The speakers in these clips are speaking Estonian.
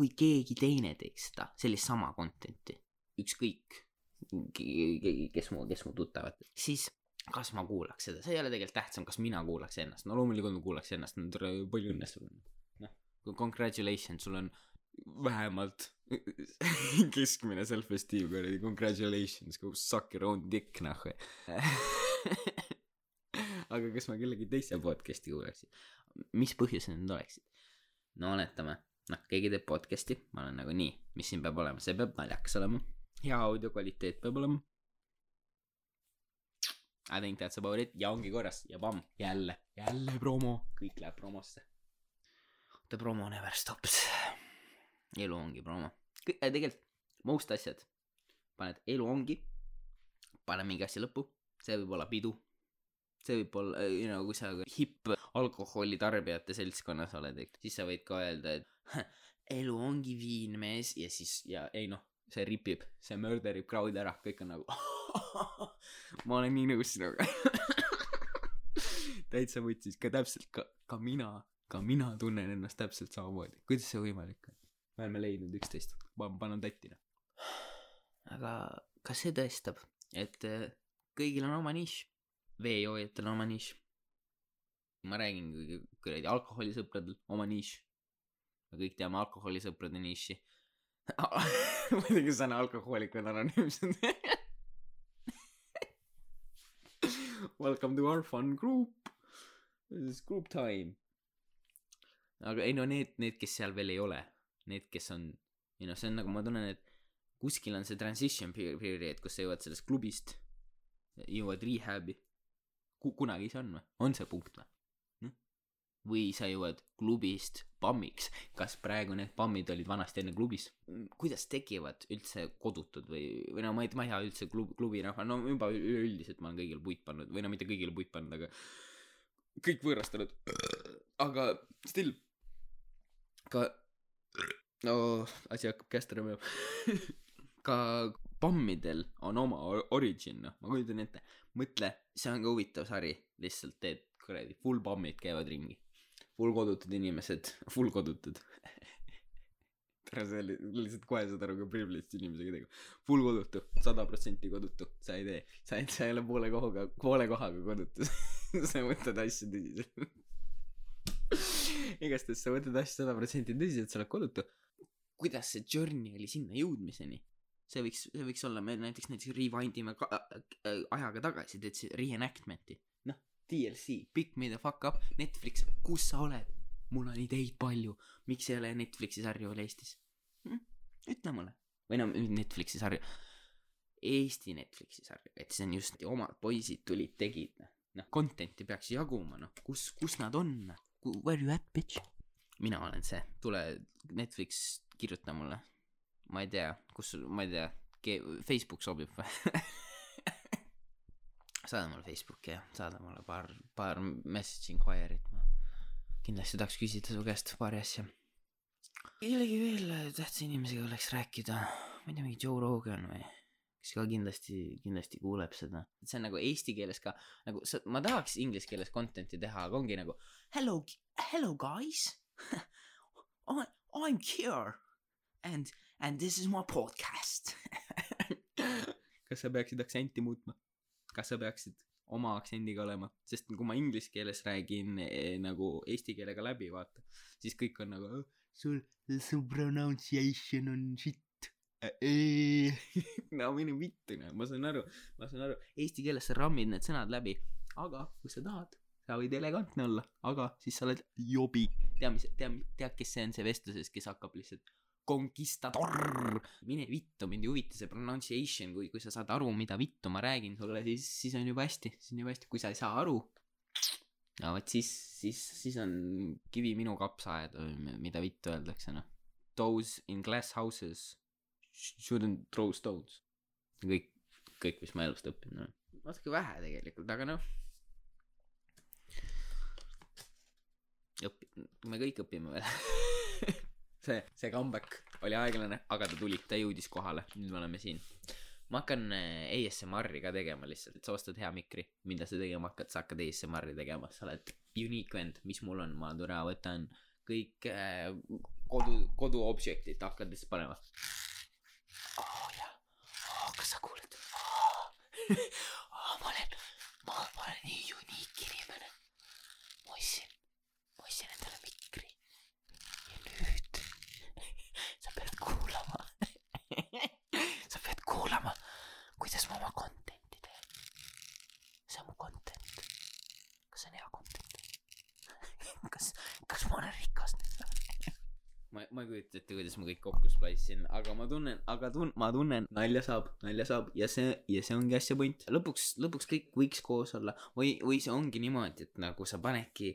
kui keegi teine teeks seda sellist sama content'i. Ükskõik kes mu kes mu tuttavad. Siis kas ma kuulaks seda? See ei ole tegelikult tähtsam kas mina kuulaks ennast. No loomulikult ma kuulaks ennast no tere palju õnne sulle noh congratulations sul on vähemalt keskmine self-esteem kuradi congratulations go suck your own dick noh. Aga kas ma kellegi teise podcast'i kuulaksin? Mis põhjusel need oleksid? No oletame noh keegi teeb podcast'i ma olen nagu nii mis siin peab olema see peab naljakas olema. Hea audio kvaliteet peab olema. I think that's about it. Ja ongi korras. Ja pamm jälle. Jälle promo. Kõik läheb promosse. The promo never stops. Elu ongi promo. Äh, tegelikult most asjad. Paned elu ongi pane mingi asja lõppu. See võib olla pidu. See võib olla you know kui sa hipp alkoholitarbijate seltskonnas oled siis sa võid ka öelda et elu ongi viin mees. Ja siis ja ei noh see ripib see murderib crowd'i ära kõik on nagu ma olen nii nõus sinuga. Täitsa võtsis ka täpselt ka ka mina ka mina tunnen ennast täpselt samamoodi. Kuidas see võimalik on? Me oleme leidnud üksteist. Ma panen tatti noh. Aga kas see tõestab et äh, kõigil on oma nišš? Veejoojatel on oma nišš ma räägin kuradi alkoholisõpradel oma nišš me kõik teame alkoholisõprade nišši muidugi sõna alkohoolik on anonüümsed Welcome to our fun group. This is group time. aga ei no need, need, kes seal veel ei ole, need, kes on, ei noh, see on nagu ma tunnen, et kuskil on see transition period, kus sa jõuad sellest klubist, jõuad rehab'i. kunagi see on või? on see punkt või? Või sa jõuad klubist pammiks, kas praegu need pammid olid vanasti enne klubis? kuidas tekivad üldse kodutud või, või no ma ei, ma ei tea üldse klub, klubirahva, no juba üleüldiselt ma olen kõigile puit pannud või no mitte kõigile puit pannud, aga kõik võõrastanud. aga still, ka, no asi hakkab käest ära minema. Ka pammidel on oma origin, noh, ma kujutan ette, mõtle, see on ka huvitav sari, lihtsalt teed kuradi full pammid käivad ringi full kodutud inimesed, full kodutud tere, see oli lihtsalt kohe saad aru, kui privileged inimesega tegu. full kodutu, sada protsenti kodutu, sa ei tee, sa ei, sa ei ole poole kohaga, poole kohaga kodutu. Sa võtad asju tõsiselt. Igastahes sa võtad asju sada protsenti tõsiselt, sa oled kodutu. kuidas see journey oli sinna jõudmiseni? see võiks, see võiks olla, me näiteks, näiteks rewind ime ka, äh, ajaga tagasi, teed reenactment'i DLC, Pick me the fuck up, Netflix, kus sa oled? mul on ideid palju, miks ei ole Netflixi sarju veel Eestis hm?? ütle mulle. või no Netflixi sarju, Eesti Netflixi sarju, et see on just omad poisid tulid, tegid, noh, noh, content'i peaks jaguma, noh, kus, kus nad on, where you at, bitch? mina olen see, tule Netflix, kirjuta mulle. ma ei tea, kus, ma ei tea, Facebook sobib või saada mulle Facebooki ja saada mulle paar, paar message inquiry't, ma kindlasti tahaks küsida su käest paari asja. kellegi veel tähtsa inimesega oleks rääkida, ma ei tea, mingi Joe Rogan või, kes ka kindlasti, kindlasti kuuleb seda. see on nagu eesti keeles ka, nagu ma tahaks inglise keeles content'i teha, aga ongi nagu hello, hello guys I, I'm here and, and this is my podcast kas sa peaksid aktsenti muutma? Kas sa peaksid oma aktsendiga olema, sest kui ma inglise keeles räägin eh, nagu eesti keelega läbi, vaata, siis kõik on nagu oh, sul, su pronunciation on shit eh,. no mine vittu, noh, ma saan aru, ma saan aru, eesti keeles sa rammid need sõnad läbi, aga kui sa tahad, sa võid elegantne olla, aga siis sa oled jobi. tea, mis, tea, tead, kes see on see vestluses, kes hakkab lihtsalt conquistador. mine vittu, mind ei huvita see pronunciation, kui, kui sa saad aru, mida vittu ma räägin sulle, siis, siis on juba hästi, siis on juba hästi, kui sa ei saa aru. no vot siis, siis, siis on kivi minu kapsaaed mida vittu öeldakse, noh. Those in glass houses shouldn't throw stones. kõik, kõik, mis ma elust õppinud olen. natuke vähe tegelikult, aga noh. õpi-, me kõik õpime veel see, see comeback oli aeglane, aga ta tuli, ta jõudis kohale, nüüd me oleme siin. ma hakkan äh, ASMR-i ka tegema lihtsalt, sa ostad hea mikri, mida sa tegema hakkad, sa hakkad ASMR-i tegema, sa oled unique vend, mis mul on, ma türa võtan kõik äh, kodu koduobjektit hakkad lihtsalt panema. Oh, jah. Oh, kas sa kuuled? Oh. oh, ma olen ma, ma olen nii uniik inimene ma ostsin ma ostsin endale mikri ja nüüd sa pead kuulama sa pead kuulama kuidas ma oma content'i teen see on mu content kas see on hea content kas kas ma olen rikas nüüd või ma ma ei kujuta ette kuidas ma kõik kokku splice'in aga ma tunnen aga tun- ma tunnen nalja saab nalja saab ja see ja see ongi asja point. Lõpuks lõpuks kõik võiks koos olla. Või või see ongi niimoodi et nagu sa panedki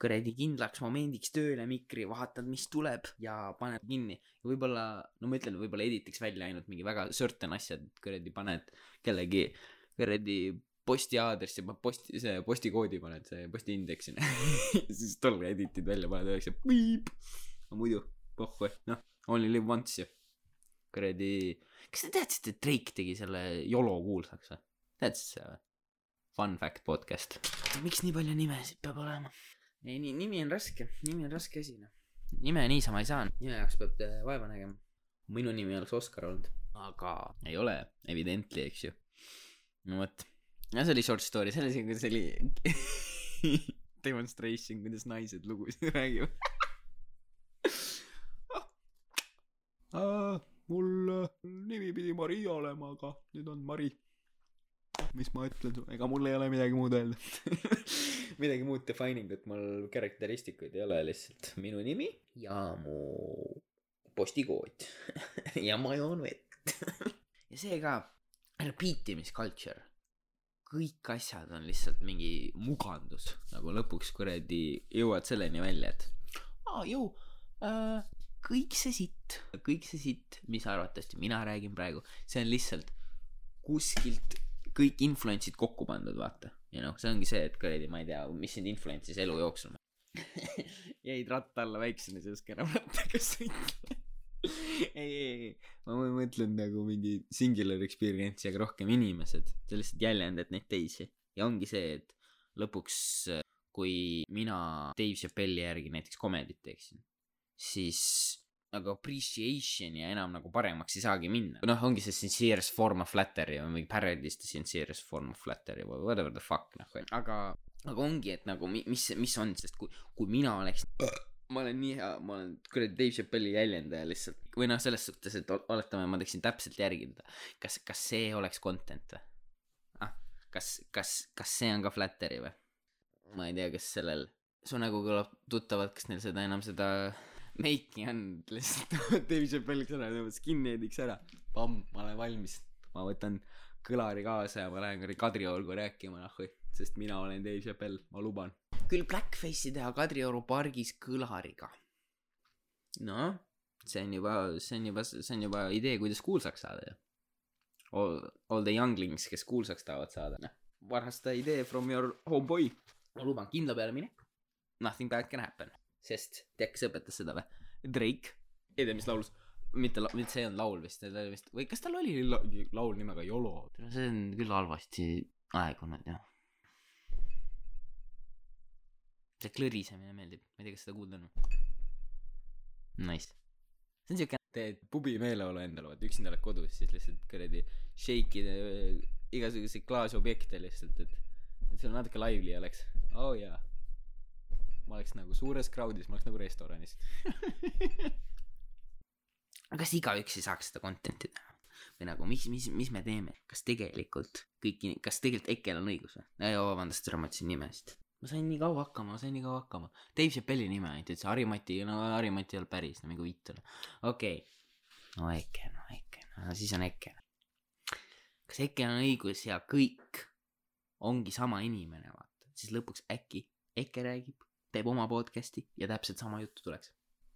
kuradi kindlaks momendiks tööle mikri vaatad mis tuleb ja paned kinni. Ja võib-olla no ma ütlen võib-olla editiks välja ainult mingi väga certain asjad kuradi paned kellegi kuradi posti aadressi posti see postikoodi paned see postiindeks sinna siis tolle editid välja paned öeldakse piip! Aga muidu pohhu noh only live once ju. kuradi kas te teadsite et Drake tegi selle YOLO kuulsaks või? Teadsid seda või? Fun fact podcast. Miks nii palju nimesid peab olema? Ei nii nimi on raske nimi on raske asi noh nime niisama ei saa nime jaoks peab vaeva nägema. Minu nimi oleks Oskar olnud. Aga ei ole evidently eks ju. No vot. Ja see oli short story see oli see kuidas oli demonstration kuidas naised lugusid räägivad mul äh, nimi pidi Maria olema aga nüüd on Mari. Mis ma ütlen? Ega mul ei ole midagi muud öelda. Midagi muud defining ut mul karakteristikuid ei ole lihtsalt minu nimi ja mu postikood. Ja ma joon vett. Ja see ka repeatimisculture kõik asjad on lihtsalt mingi mugandus nagu lõpuks kuradi jõuad selleni välja et aa jõu äh, kõik see sitt. Kõik see sitt mis arvatavasti mina räägin praegu see on lihtsalt kuskilt kõik influence'id kokku pandud vaata. Ja noh see ongi see et kuradi ma ei tea mis sind influence'is elu jooksul jäid ratta alla väiksena siis enam rattaga sõita. Ei ei ei. Ma mõ- mõtlen nagu mingi singular experience'i aga rohkem inimesed. Sa lihtsalt jäljendad neid teisi. Ja ongi see et lõpuks kui mina Dave Chappelli järgi näiteks komedit teeksin siis nagu appreciation ja enam nagu paremaks ei saagi minna. Noh ongi see sincerest form of flattery või mingi parody's the sincerest form of flattery või whatever the fuck noh aga aga ongi et nagu mi- mis mis on sest kui kui mina oleks ma olen nii hea ma olen kuradi Dave Chappelli jäljendaja lihtsalt. Või noh selles suhtes et ol- oletame ma teeksin täpselt järgi teda. Kas kas see oleks content või? Ah kas kas kas see on ka flattery või? Ma ei tea kas sellel su nägu kõlab tuttavalt kas neil seda enam seda meiki on lihtsalt Dave Chappelliks ära tõmbas skinhead'iks ära. Pamm ma olen valmis. Ma võtan kõlari kaasa ja ma lähen kuradi Kadriorgu rääkima nahhu sest mina olen Dave Chappell ma luban. Küll blackface'i teha Kadrioru pargis kõlariga. Noh see on juba see on juba see on juba idee kuidas kuulsaks saada ju. All, all the younglings kes kuulsaks tahavad saada. Noh varasta idee from your homeboy. Ma luban kindla peale minek nothing bad can happen sest tead kes õpetas seda või? Drake. Ei tea mis laulus. Mitte mitte see ei olnud laul vist see oli vist või kas tal oli la, laul nimega YOLO? See on küll halvasti aegunud jah. See klõrisemine meeldib. Ma ei tea kas seda kuulda on. Nice. See on siuke teed pubi meeleolu endale vaata üksinda oled kodus siis lihtsalt kuradi shake'id igasuguseid klaasobjekte lihtsalt et et sul natuke lively oleks oh jaa ma oleks nagu suures crowd'is ma oleks nagu restoranis. Kas igaüks ei saaks seda content'i teha? Või nagu mis mis mis me teeme? Kas tegelikult kõik kas tegelikult Ekel on õigus või? Vabandust ma ütlesin nimesid ma sain nii kaua hakkama ma sain nii kaua hakkama. Dave Chappelli nime ainult ütles Harimati no Harimati ei olnud päris no mingi vitt oli okei. Okay. no Eke no Eke no siis on Eke kas Ekel on õigus ja kõik ongi sama inimene vaata? Siis lõpuks äkki Eke räägib teeb oma podcast'i ja täpselt sama juttu tuleks.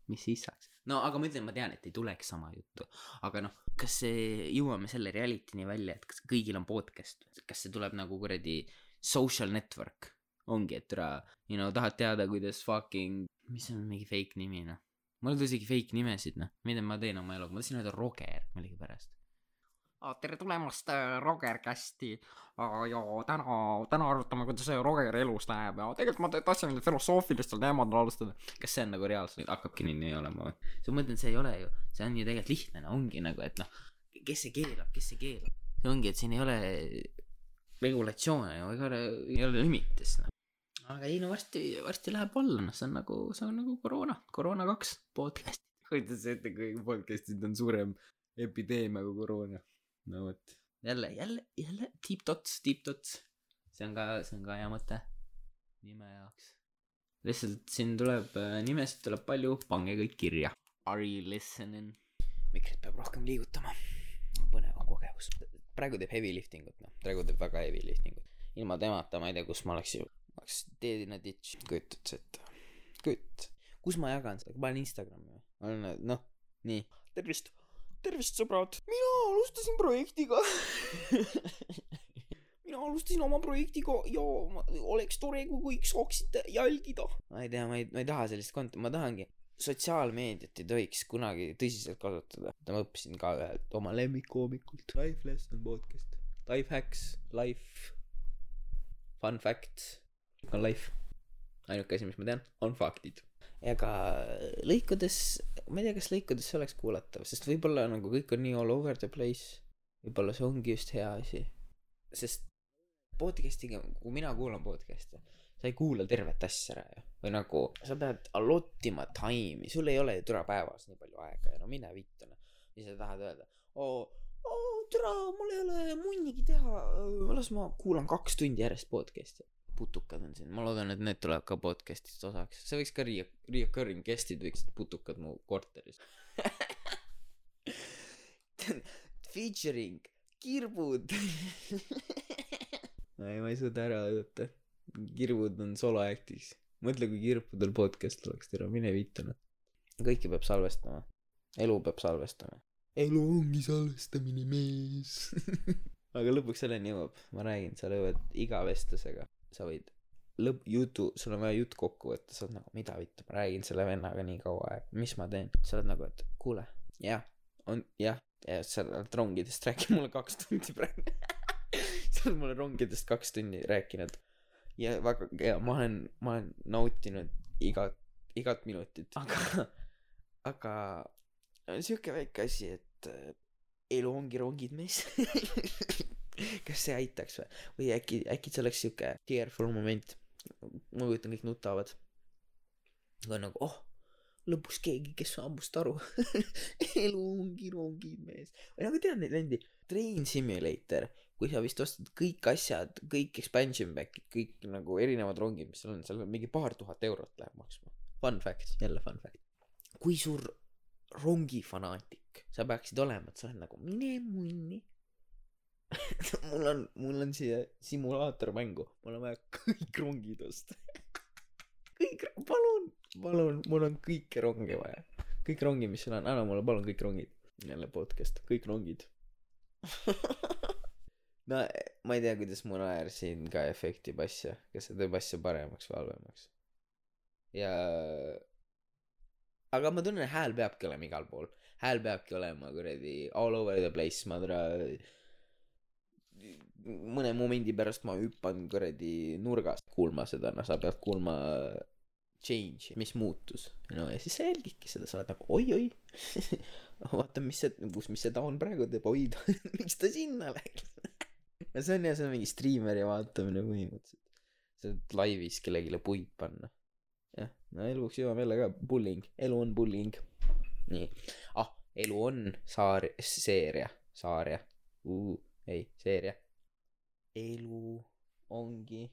mis siis saaks? No aga ma ütlen ma tean et ei tuleks sama juttu. Aga noh kas see jõuame selle reality'ni välja et kas kõigil on podcast? Kas see tuleb nagu kuradi social network? Ongi et türa you know tahad teada kuidas fucking mis on mingi fake nimi noh. Mul ei tule isegi fake nimesid noh. Mida ma teen oma eluga ma tahtsin öelda Roger millegipärast tere tulemast äh, Roger Kästi ja täna, täna arutame, kuidas Rogeri elus läheb ja tegelikult ma tahtsin nüüd filosoofilistel teemadel alustada. kas see on nagu reaalselt hakkabki nii, nii olema või? sa mõtled, see ei ole ju, see on ju tegelikult lihtne, no ongi nagu, et noh, kes see keelab, kes see keelab. see ongi, et siin ei ole regulatsioone ju, ega ei ole limites noh. aga ei no varsti, varsti läheb alla, noh, see on nagu, see on nagu koroona, koroona kaks podcast. kujuta sa ette, kui podcast'id on suurem epideemia kui koroona no vot. jälle, jälle, jälle deep dots. see on ka, see on ka hea mõte nime jaoks. lihtsalt siin tuleb, äh, nimesid tuleb palju, pange kõik kirja. Are you listening? mikrit peab rohkem liigutama. põnev on kogemus. praegu teeb heavy lifting ut, noh, praegu teeb väga heavy lifting ut. ilma temata ma ei tea, kus ma oleks oleks dead in a ditch, kujutad sa ette? kujutad, kus ma jagan seda, panen Instagrami või? olen, noh, nii. tervist tervist, sõbrad, mina alustasin projektiga mina alustasin oma projektiga ja oleks tore, kui kõik saaksite jälgida. ma ei tea, ma ei, ma ei taha sellist kont-, ma tahangi, sotsiaalmeediat ei tohiks kunagi tõsiselt kasutada. ma õppisin ka ühelt oma lemmikkoomikult. Life lesson podcast. Life hacks, life, fun facts, on life. ainuke asi, mis ma tean, on faktid ega lõikudes, ma ei tea, kas lõikudes see oleks kuulatav, sest võib-olla nagu kõik on nii all over the place. võib-olla see ongi just hea asi. sest podcast'iga, kui mina kuulan podcast'e, sa ei kuula tervet asja ära ju. või nagu sa pead allottima time'i, sul ei ole ju türa päevas nii palju aega ja no mine vittu noh. mis sa tahad öelda? oo, oo türa, mul ei ole munnigi teha, las ma kuulan kaks tundi järjest podcast'i putukad on siin, ma loodan, et need tulevad ka podcast'ist osaks, see võiks ka re-, reoccurring guest'id võiksid putukad mu korteris Featuring kirbud ei, ma ei suuda ära oodata. kirbud on soloactis. mõtle, kui kirbudel podcast oleks, tere, mine vittu noh. kõike peab salvestama. elu peab salvestama. elu ongi salvestamine, mees aga lõpuks selleni jõuab, ma räägin, sa lõuad iga vestlusega sa võid lõpp, jutu, sul on vaja jutt kokku võtta, sa oled nagu, mida vittu, ma räägin selle vennaga nii kaua aega, mis ma teen? sa oled nagu, et kuule, jah, on, jah, ja sa oled rongidest rääkinud mulle kaks tundi praegu sa oled mulle rongidest kaks tundi rääkinud. ja väga, ja ma olen, ma olen nautinud igat, igat minutit, aga, aga on siuke väike asi, et äh, elu ongi rongid, mees kas see aitaks või, või äkki, äkki see oleks siuke tearful moment. ma kujutan, kõik nutavad. aga nagu, oh, lõpuks keegi, kes saab must aru elu ongi rongid, mees. või nagu tead neid vendi, Train Simulator, kui sa vist ostad kõik asjad, kõik expansion pack'id, kõik nagu erinevad rongid, mis seal on, seal on mingi paar tuhat eurot läheb maksma. Fun fact, jälle fun fact. kui suur rongifanaatik sa peaksid olema, et sa oled nagu mine munni mul on, mul on siia simulaatormängu, mul on vaja kõik rongid osta kõik, palun, palun, mul on kõiki ronge vaja. kõik rongid, mis seal on, anna mulle palun kõik rongid. jälle podcast, kõik rongid no ma ei tea, kuidas mu naer siin ka efektib asja, kas see teeb asja paremaks või halvemaks. ja aga ma tunnen, hääl peabki olema igal pool, hääl peabki olema kuradi all over the place, ma tule mõne momendi pärast ma hüppan kuradi nurgast kuulma seda, noh, sa pead kuulma change'i, mis muutus. no ja siis sa jälgidki seda, sa oled nagu oi-oi vaata, mis see, kus, mis see taun praegu teeb, oi miks ta sinna läks no see on jah, see on mingi striimeri vaatamine põhimõtteliselt. sa saad laivis kellelegi puid panna. jah, no eluks jõuame jälle ka, bullying, elu on bullying. nii, ah, elu on saar-, seeria, saaria uh,, ei, seeria elu ongi